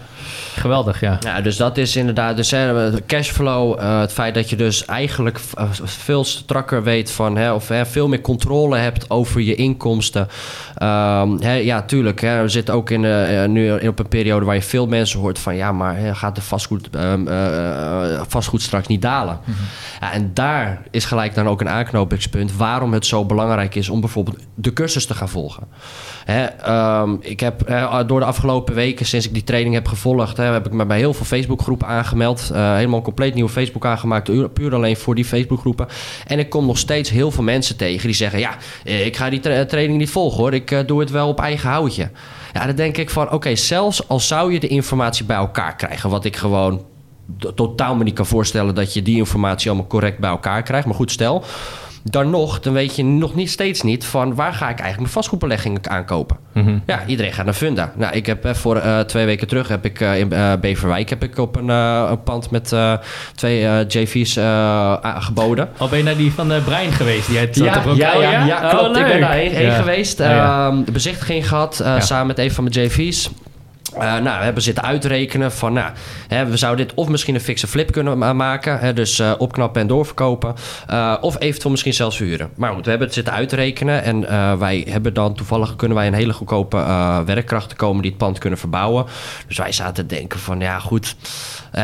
Geweldig, ja. Ja, dus dat is inderdaad. Dus hè, de cashflow, eh, het feit dat je dus eigenlijk eh, veel strakker weet van, hè, of hè, veel meer controle hebt over je inkomsten. Ehm, hè, ja, tuurlijk. Hè, we zitten ook in, eh, nu op een periode waar je veel mensen hoort van, ja, maar hè, gaat de vastgoed, ehm, eh, eh, vastgoed straks niet dalen? Ja, en daar is gelijk dan ook een aanknopingspunt waarom het zo belangrijk is om bijvoorbeeld de cursus te gaan volgen. Hè, ehm, ik heb door de afgelopen weken, sinds ik die training heb gevolgd, hè, heb ik me bij heel veel Facebookgroepen aangemeld. Uh, helemaal compleet nieuwe Facebook aangemaakt, puur alleen voor die Facebookgroepen. En ik kom nog steeds heel veel mensen tegen die zeggen: Ja, ik ga die tra training niet volgen hoor, ik doe het wel op eigen houtje. Ja, dan denk ik van: Oké, zelfs al zou je de informatie bij elkaar krijgen, wat ik gewoon totaal me niet kan voorstellen dat je die informatie allemaal correct bij elkaar krijgt. Maar goed, stel dan nog, dan weet je nog niet steeds niet van waar ga ik eigenlijk mijn vastgoedbeleggingen aankopen. Mm Ja, iedereen gaat naar Funda. Nou, ik heb voor uh, twee weken terug heb ik uh, in uh, Beverwijk heb ik op een, een pand met twee JV's geboden. Al ben je naar die van de Brein geweest? Die het ja, ja, ja, ja, ja, oh, klopt. ik ben daarheen heen geweest. Uh, bezichtiging gehad samen met een van mijn JV's. Uh, nou, we hebben zitten uitrekenen van, nou, hè, we zouden dit of misschien een fixe flip kunnen maken, hè, dus uh, opknappen en doorverkopen, uh, of eventueel misschien zelfs huren. Maar goed, we hebben het zitten uitrekenen en wij hebben dan toevallig kunnen wij een hele goedkope werkkrachten komen die het pand kunnen verbouwen. Dus wij zaten te denken van, ja goed,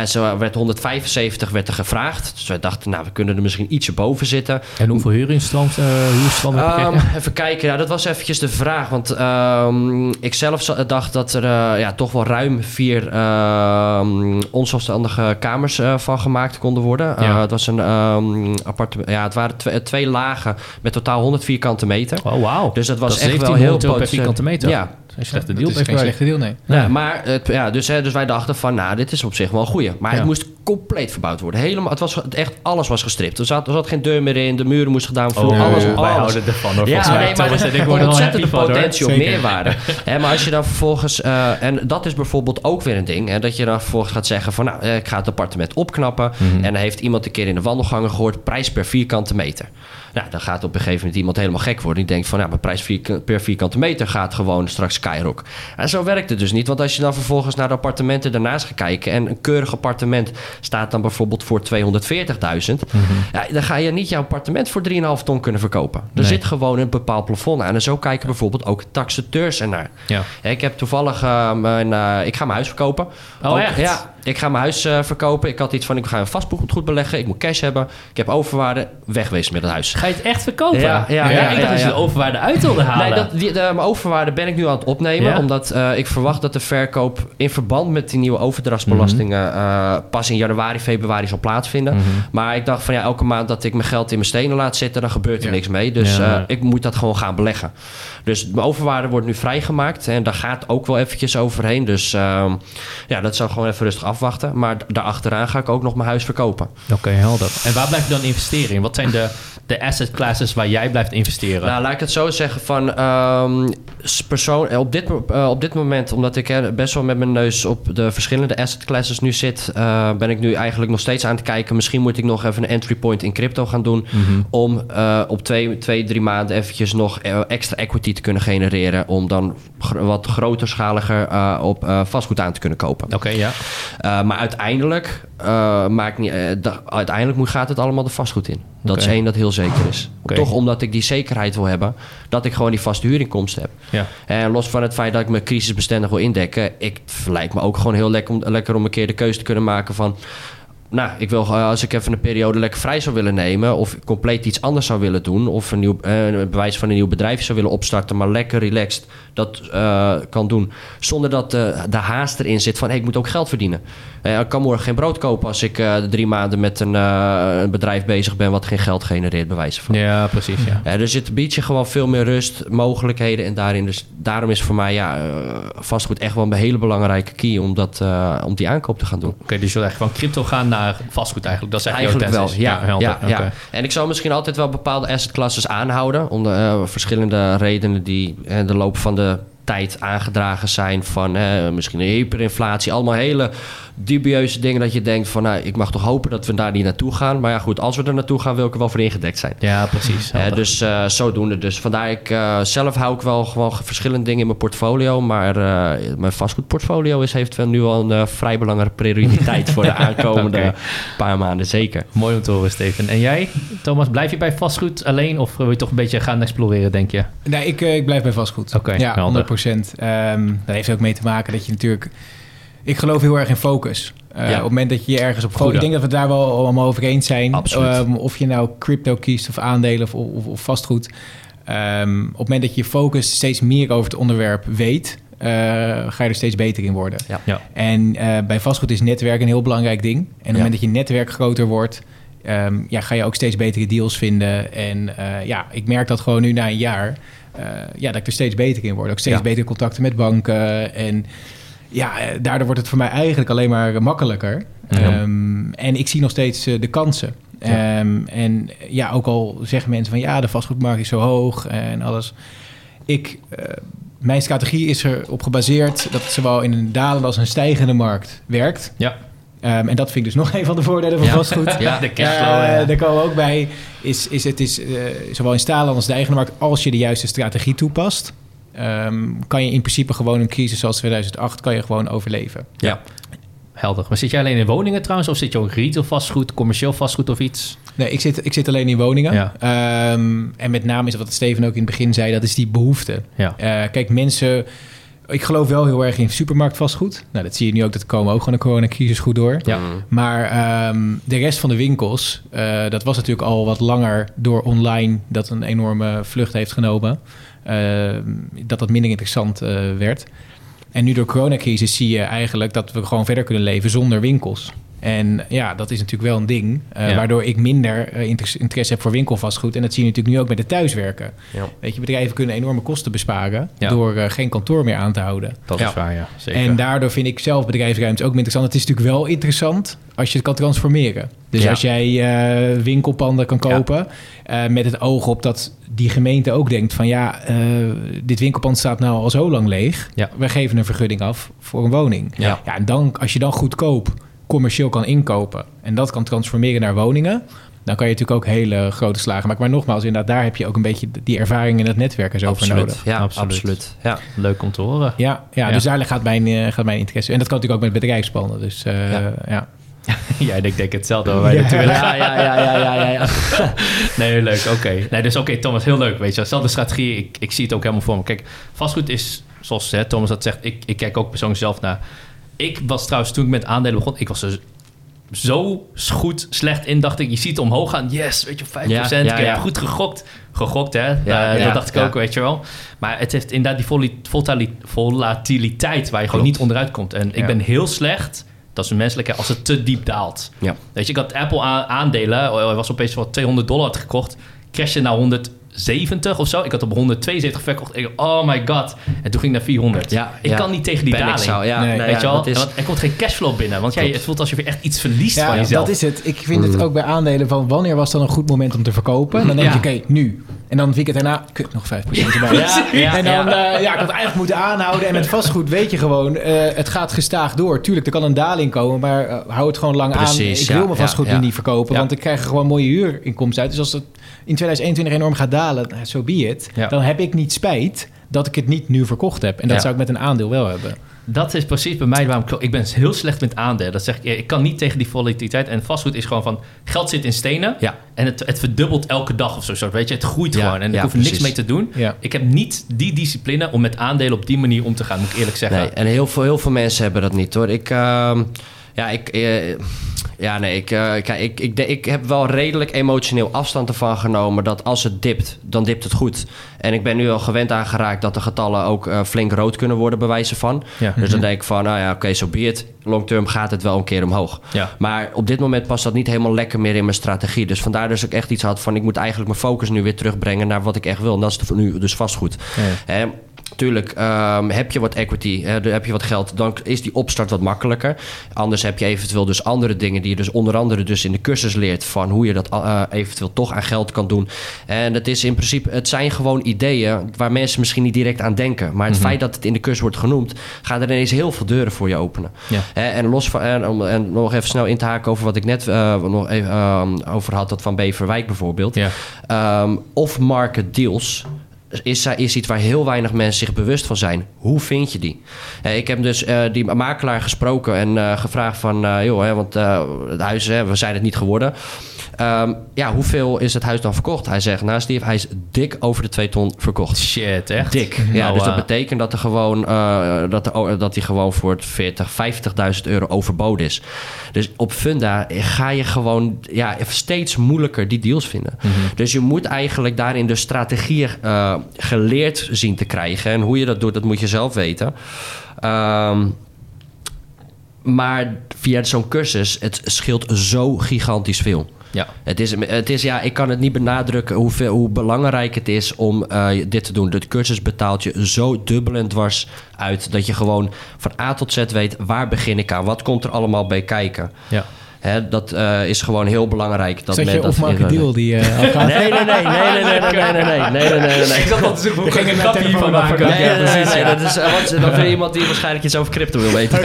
zo werd 175 werd er gevraagd, dus wij dachten, nou, we kunnen er misschien ietsje boven zitten. En hoeveel huurinstand, huurstand um, Even kijken, ja, dat was eventjes de vraag, want um, ik zelf dacht dat er, ja, toch wel ruim vier uh, onzelfstandige kamers uh, van gemaakt konden worden. Uh, het was een um, appartement. Ja, het waren twee, twee lagen met totaal 100 vierkante meter. Oh, wow. Dus dat was echt wel heel per vierkante meter. Ja, een slechte deal. Dat is geen slechte deal, nee. Ja, maar het, ja, dus, hè, dus wij dachten van, nou, dit is op zich wel een goeie. Maar het moest compleet verbouwd worden. Helemaal, het was echt, alles was gestript. Er zat, er zat geen deur meer in, de muren moesten gedaan worden. Oh, alles, wij alles. houden ervan. Hoor, ja, nee, maar er is ontzettende potentie op meerwaarde. [laughs] Hè, maar als je dan vervolgens, uh, en dat is bijvoorbeeld ook weer een ding, hè, dat je dan vervolgens gaat zeggen van, nou, ik ga het appartement opknappen. Mm En dan heeft iemand een keer in de wandelgangen gehoord, prijs per vierkante meter. Nou, dan gaat op een gegeven moment iemand helemaal gek worden. Die denkt van, ja, mijn prijs per vierkante meter gaat gewoon straks skyrock. En zo werkt het dus niet. Want als je dan vervolgens naar de appartementen daarnaast gaat kijken... en een keurig appartement staat dan bijvoorbeeld voor 240.000... Mhm. ja, dan ga je niet jouw appartement voor 3,5 ton kunnen verkopen. Er zit gewoon een bepaald plafond aan. En zo kijken bijvoorbeeld ook taxateurs ernaar. Ja. ja ik heb toevallig... Mijn, uh, ik ga mijn huis verkopen. Oh, ook, echt? Ja, ik ga mijn huis uh, verkopen. Ik had iets van, ik ga een vastgoed beleggen. Ik moet cash hebben. Ik heb overwaarde. Wegwezen met het huis. Ga je het echt verkopen? Ja, ja, ja, ik dacht dat je de overwaarde uit wilde halen. Nee, dat, die, de, mijn overwaarde ben ik nu aan het opnemen. Omdat uh, ik verwacht dat de verkoop in verband met die nieuwe overdrachtsbelastingen... Mm -hmm. pas in januari, februari zal plaatsvinden. Mm -hmm. Maar ik dacht van ja, elke maand dat ik mijn geld in mijn stenen laat zitten... dan gebeurt er niks mee. Dus ik moet dat gewoon gaan beleggen. Dus mijn overwaarde wordt nu vrijgemaakt. En daar gaat ook wel eventjes overheen. Dus uh, ja, dat zou gewoon even rustig afwachten. Maar daarachteraan ga ik ook nog mijn huis verkopen. Oké, helder. En waar blijf je dan investeren in? Wat zijn de, de asset classes waar jij blijft investeren? Nou, laat ik het zo zeggen van... Um, persoon, op, dit, uh, op dit moment, omdat ik best wel met mijn neus op de verschillende asset classes nu zit... Uh, ben ik nu eigenlijk nog steeds aan het kijken. Misschien moet ik nog even een entry point in crypto gaan doen... Mm -hmm. om op twee, twee, drie maanden eventjes nog extra equity te kunnen genereren... om dan wat groterschaliger op vastgoed aan te kunnen kopen. Oké, okay, ja. Uh, maar uiteindelijk, uh, maakt niet, uh, da, uiteindelijk moet, gaat het allemaal de vastgoed in. Dat okay. is één dat heel zeker is. Okay. Toch omdat ik die zekerheid wil hebben dat ik gewoon die vaste huurinkomsten heb. Ja. En los van het feit dat ik mijn crisisbestendig wil indekken, ik lijkt me ook gewoon heel lekker om, lekker om een keer de keuze te kunnen maken van nou, ik wil als ik even een periode lekker vrij zou willen nemen, of compleet iets anders zou willen doen, of een, nieuw, eh, een bewijs van een nieuw bedrijf zou willen opstarten, maar lekker relaxed dat uh, kan doen, zonder dat de, haast erin zit van ik moet ook geld verdienen. Uh, ik kan morgen geen brood kopen als ik uh, drie maanden met een, een, bedrijf bezig ben wat geen geld genereert, bewijzen van. Ja, precies. Ja. er zit biedt je gewoon veel meer rust, mogelijkheden en daarin. Dus daarom is voor mij ja, vastgoed echt wel een hele belangrijke key om, dat, om die aankoop te gaan doen. Oké, okay, dus je wil echt van crypto gaan naar vastgoed eigenlijk. Dat is eigenlijk wel. Ja, ja, ja. En ik zou misschien altijd wel bepaalde assetclasses aanhouden. Om de verschillende redenen die de loop van de tijd aangedragen zijn van uh, misschien een hyperinflatie. Allemaal hele dubieuze dingen dat je denkt van... nou, ik mag toch hopen dat we daar niet naartoe gaan. Maar ja, goed, als we er naartoe gaan, wil ik er wel voor ingedekt zijn. Ja, precies. Uh, dus uh, zodoende. Dus vandaar, ik uh, zelf hou ik wel gewoon verschillende dingen in mijn portfolio. Maar mijn vastgoedportfolio is, heeft wel nu al een vrij belangrijke prioriteit... voor de [laughs] aankomende okay. paar maanden, zeker. Mooi om te horen, Steven. En jij, Thomas, blijf je bij vastgoed alleen... of wil je toch een beetje gaan exploreren, denk je? Nee, ik, ik blijf bij vastgoed. Oké, ja, 100 procent. Um, dat heeft ook mee te maken dat je natuurlijk ik geloof heel erg in focus. Uh, ja. Op het moment dat je je ergens op focust. Ik denk dat we het daar wel allemaal over eens zijn. Um, of je nou crypto kiest of aandelen of, of, of vastgoed. Um, op het moment dat je focus steeds meer over het onderwerp weet, eh, ga je er steeds beter in worden. Ja. Ja. En eh, bij vastgoed is netwerk een heel belangrijk ding. En op het Ja. moment dat je netwerk groter wordt, ehm, ja, ga je ook steeds betere deals vinden. En eh, ja, ik merk dat gewoon nu na een jaar, eh, ja, dat ik er steeds beter in word. Ook steeds Ja. betere contacten met banken. En ja, eh, daardoor wordt het voor mij eigenlijk alleen maar makkelijker. Ja. Ehm, en ik zie nog steeds eh, de kansen. Ja. Ehm, en ja, ook al zeggen mensen van ja, de vastgoedmarkt is zo hoog en alles. Ik, eh, mijn strategie is erop gebaseerd dat het zowel in een dalende als een stijgende markt werkt. Ja. Ehm, en dat vind ik dus [laughs] nog een van de voordelen van Ja. vastgoed. Ja. de cashflow. Eh, ja. Daar komen we ook bij. Is, is het is, eh, zowel in stalen als de eigen markt, als je de juiste strategie toepast, ehm, kan je in principe gewoon een crisis zoals 2008 kan je gewoon overleven. Ja. Helder. Maar zit jij alleen in woningen trouwens? Of zit je ook retail vastgoed, commercieel vastgoed of iets? Nee, ik zit, ik zit alleen in woningen. Ja. Ehm, en met name is wat Steven ook in het begin zei, dat is die behoefte. Ja. Eh, kijk, mensen... Ik geloof wel heel erg in supermarkt vastgoed. Nou, dat zie je nu ook. Dat komen ook gewoon de coronacrisis goed door. Ja. Mm. Maar ehm, de rest van de winkels, eh, dat was natuurlijk al wat langer door online dat een enorme vlucht heeft genomen. Ehm, dat dat minder interessant eh, werd. En nu door coronacrisis zie je eigenlijk dat we gewoon verder kunnen leven zonder winkels. En ja, dat is natuurlijk wel een ding. eh, Ja. Waardoor ik minder eh, inter- interesse heb voor winkelvastgoed. En dat zie je natuurlijk nu ook met het thuiswerken. Ja. Weet je, bedrijven kunnen enorme kosten besparen Ja. door eh, geen kantoor meer aan te houden. Dat is waar, ja. Zeker. En daardoor vind ik zelf bedrijfsruimte ook interessant. Het is natuurlijk wel interessant als je het kan transformeren. Dus als jij winkelpanden kan kopen... met het oog op dat die gemeente ook denkt van... ja, dit winkelpand staat nou al zo lang leeg. We geven een vergunning af voor een woning. Ja. Ja, en dan, als je dan goedkoop commercieel kan inkopen... en dat kan transformeren naar woningen... dan kan je natuurlijk ook hele grote slagen maken. Maar nogmaals, inderdaad, daar heb je ook een beetje die ervaring in het netwerk en zo voor Absoluut. nodig. Ja, Absoluut. absoluut. Ja. Leuk om te horen. Ja, ja, Ja. dus daar gaat mijn, eh, gaat mijn interesse. En dat kan natuurlijk ook met bedrijfsplannen. Dus eh, Ja. ja. [laughs] Jij denkt denk hetzelfde waar Ja. naartoe willen Ja, gaan. ja, ja, ja, ja, ja, ja. [laughs] Nee, leuk. Oké. Nee, dus oké, Thomas, heel leuk. Weet je, dezelfde strategie. Ik, ik zie het ook helemaal voor me. Kijk, vastgoed is, zoals hè, Thomas dat zegt, ik, ik kijk ook persoonlijk zelf naar. Ik was trouwens, toen ik met aandelen begon, ik was er zo goed slecht in, dacht ik. Je ziet het omhoog gaan. Yes, weet je, 5%. Ja, ja, ik heb ja. goed gegokt. Gegokt, hè. Ja, dat dacht ik ook, weet je wel. Maar het heeft inderdaad die volatiliteit waar je gewoon niet onderuit komt. En ik ben heel slecht, dat is een menselijke, als het te diep daalt. Ja. Weet je, ik had Apple aandelen. oh, Hij was opeens voor 200 dollar had gekocht. Crashte naar 170 of zo. Ik had op 172 verkocht. Ik dacht, oh my god. En toen ging ik naar 400. Ja, ik ja. kan niet tegen die Ben ik daling. zo, ja. Nee. Nee, Weet ja, je wel? is- er komt geen cashflow binnen. Want jij, het voelt alsof je echt iets verliest Ja, van jezelf. dat is het. Ik vind het ook bij aandelen van wanneer was dan een goed moment om te verkopen. Dan denk je, oké, nu. En dan het weekend daarna, kut, nog 5% [laughs] erbij. Ja, ja, en dan, ja. ja. ja, ik had eigenlijk moeten aanhouden. En met vastgoed weet je gewoon, eh, het gaat gestaag door. Tuurlijk, er kan een daling komen, maar eh, hou het gewoon lang aan. Ik wil mijn vastgoed nu niet verkopen, want ik krijg er gewoon mooie huurinkomsten uit. Dus als het in 2021 enorm gaat dalen, zo so be it. Dan heb ik niet spijt dat ik het niet nu verkocht heb. En dat Ja. zou ik met een aandeel wel hebben. Dat is precies bij mij waarom ik... Ik ben heel slecht met aandelen. Dat zeg ik. Ik kan niet tegen die volatiliteit. En vastgoed is gewoon van... Geld zit in stenen. Ja. En het, het verdubbelt elke dag of zo. zo. Weet je, het groeit Ja, gewoon. En ik ja, hoef er niks mee te doen. Ja. Ik heb niet die discipline om met aandelen op die manier om te gaan. Moet ik eerlijk zeggen. Nee, en heel veel, heel veel mensen hebben dat niet hoor. Ik, ehm, ja, ik, eh, ja, nee, ik, eh, kijk, ik, ik, ik heb wel redelijk emotioneel afstand ervan genomen dat als het dipt, dan dipt het goed. En ik ben nu al gewend aangeraakt dat de getallen ook eh, flink rood kunnen worden, bij wijze van. Ja. Dus dan denk ik van, nou ja, oké, zo be it. Long term gaat het wel een keer omhoog. Ja. Maar op dit moment past dat niet helemaal lekker meer in mijn strategie. Dus vandaar dus ik echt iets had van... ik moet eigenlijk mijn focus nu weer terugbrengen naar wat ik echt wil. En dat is nu dus vastgoed. Hè, Tuurlijk, ehm, heb je wat equity, hè, heb je wat geld, dan is die opstart wat makkelijker. Anders heb je eventueel dus andere dingen die je dus onder andere dus in de cursus leert van hoe je dat eh, eventueel toch aan geld kan doen. En het is in principe, het zijn gewoon ideeën waar mensen misschien niet direct aan denken. Maar het feit dat het in de cursus wordt genoemd, gaat er ineens heel veel deuren voor je openen. Ja. En los van, en, om, en nog even snel in te haken over wat ik net eh, nog even ehm, over had, dat van Beverwijk bijvoorbeeld. Ja. Ehm, Off-market deals is, is iets waar heel weinig mensen zich bewust van zijn. Hoe vind je die? Eh, ik heb dus eh, die makelaar gesproken en eh, gevraagd van... joh, hè, want het huis, hè, we zijn het niet geworden. Ehm, ja, hoeveel is het huis dan verkocht? Hij zegt, nou Steve, hij is dik over de 2 ton verkocht. Shit, echt? Dik. Ja, Nou, dus dat betekent dat, er gewoon, eh, dat, er, dat hij gewoon voor het 40, 50.000 euro overboden is. Dus op Funda ga je gewoon ja, steeds moeilijker die deals vinden. Mhm. Dus je moet eigenlijk daarin de strategieën eh, geleerd zien te krijgen. En hoe je dat doet, dat moet je zelf weten. Ehm, maar via zo'n cursus, het scheelt zo gigantisch veel. Ja. Het is, het is, ja, ik kan het niet benadrukken hoeveel, hoe belangrijk het is om uh, dit te doen. De cursus betaalt je zo dubbel en dwars uit dat je gewoon van A tot Z weet waar begin ik aan, wat komt er allemaal bij kijken. Ja. Hè, dat uh, is gewoon heel belangrijk. Dat Zet je men, of dat, deal die uh, nee, nee, nee, nee, nee, nee, nee, nee, nee, nee, nee, nee, nee, nee. Ik te zoeken hoe ik een grapje hiervan maken. Nee, nee, nee, nee, dat is, want, dan vind je iemand die waarschijnlijk iets over crypto wil weten.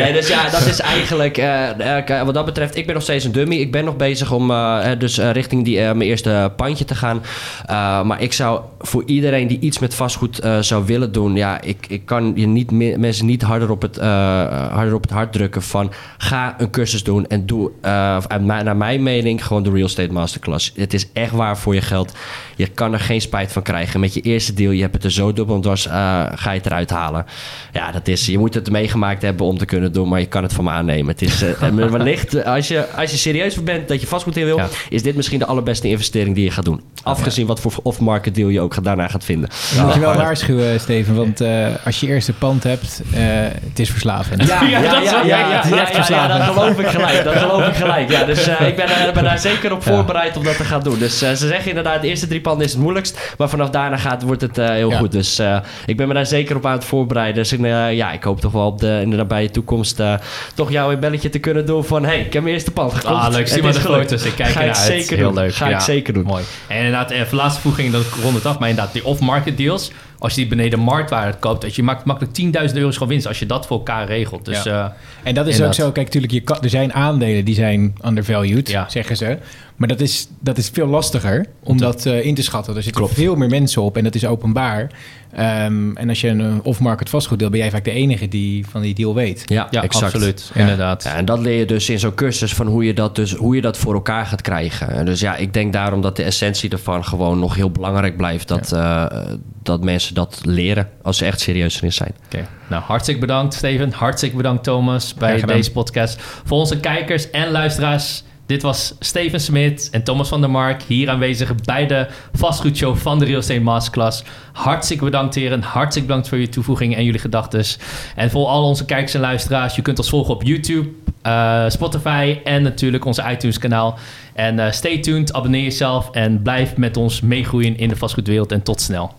nee, dus ja, dat is eigenlijk, uh, wat dat betreft, ik ben nog steeds een dummy. Ik ben nog bezig om uh, dus uh, richting die, mijn eerste pandje te gaan. maar ik zou voor iedereen die iets met vastgoed zou willen doen, ja, ik, ik kan je niet mensen niet harder op, het, harder op het hart drukken van ga een cursus doen en doe, naar mijn mening, gewoon de Real Estate Masterclass. Het is echt waar voor je geld. Je kan er geen spijt van krijgen. Met je eerste deal, je hebt het er zo dubbel dwars, uh, ga je het eruit halen. Ja, dat is, je moet het meegemaakt hebben om te kunnen doen, maar je kan het van me aannemen. Het is uh, wellicht, als je, als je serieus bent dat je vastgoed in wil, ja. is dit misschien de allerbeste investering die je gaat doen. Afgezien wat voor off-market deal je ook daarna gaat vinden. Ja, moet je wel waarschuwen, Steven, want uh, als je eerst een pand hebt, het is verslavend. Ja, ja, ja, ja, ja, ja, dat geloof ik gelijk. Dat geloof ik gelijk. Ja, dus [laughs] ik ben, ben, daar zeker op voorbereid om dat te gaan doen. Dus ze zeggen inderdaad, de eerste drie panden is het moeilijkst. Maar vanaf daarna gaat, wordt het heel goed. Dus ik ben me daar zeker op aan het voorbereiden. Dus ik, ja, ik hoop toch wel op de, in de nabije toekomst toch jou een belletje te kunnen doen van... hey, ik heb mijn eerste pand gekocht. Ah, leuk. Zie maar de foto's. Ik kijk Ga ik zeker heel leuk. Ga ik zeker doen. Mooi. En inderdaad, laatste voeging, dat rond het af. Maar inderdaad, die off-market deals... Als je die beneden marktwaarde koopt, dat je maakt makkelijk 10.000 euro's gewoon winst als je dat voor elkaar regelt. Dus, ja. uh, en dat is ook zo. Kijk, natuurlijk, je kan, er zijn aandelen die zijn undervalued, ja. zeggen ze. Maar dat is, dat is veel lastiger om dat uh, in te schatten. Er zitten veel meer mensen op en dat is openbaar. Um, en als je een off-market vastgoeddeel, ben jij vaak de enige die van die deal weet. Ja, ja exact. absoluut. Ja. Inderdaad. Ja, en dat leer je dus in zo'n cursus van hoe je, dat dus, hoe je dat voor elkaar gaat krijgen. En dus ja, ik denk daarom dat de essentie ervan gewoon nog heel belangrijk blijft. Dat, ja. uh, dat mensen dat leren als ze echt serieus erin zijn. Oké, okay. nou hartstikke bedankt Steven. Hartstikke bedankt Thomas bij deze podcast. Voor onze kijkers en luisteraars. Dit was Steven Smit en Thomas van der Mark, hier aanwezig bij de vastgoedshow van de Real Estate Masterclass. Hartstikke bedankt heren, hartstikke bedankt voor je toevoeging en jullie gedachten. En voor al onze kijkers en luisteraars, je kunt ons volgen op YouTube, uh, Spotify en natuurlijk onze iTunes kanaal. En uh, stay tuned, abonneer jezelf en blijf met ons meegroeien in de vastgoedwereld en tot snel.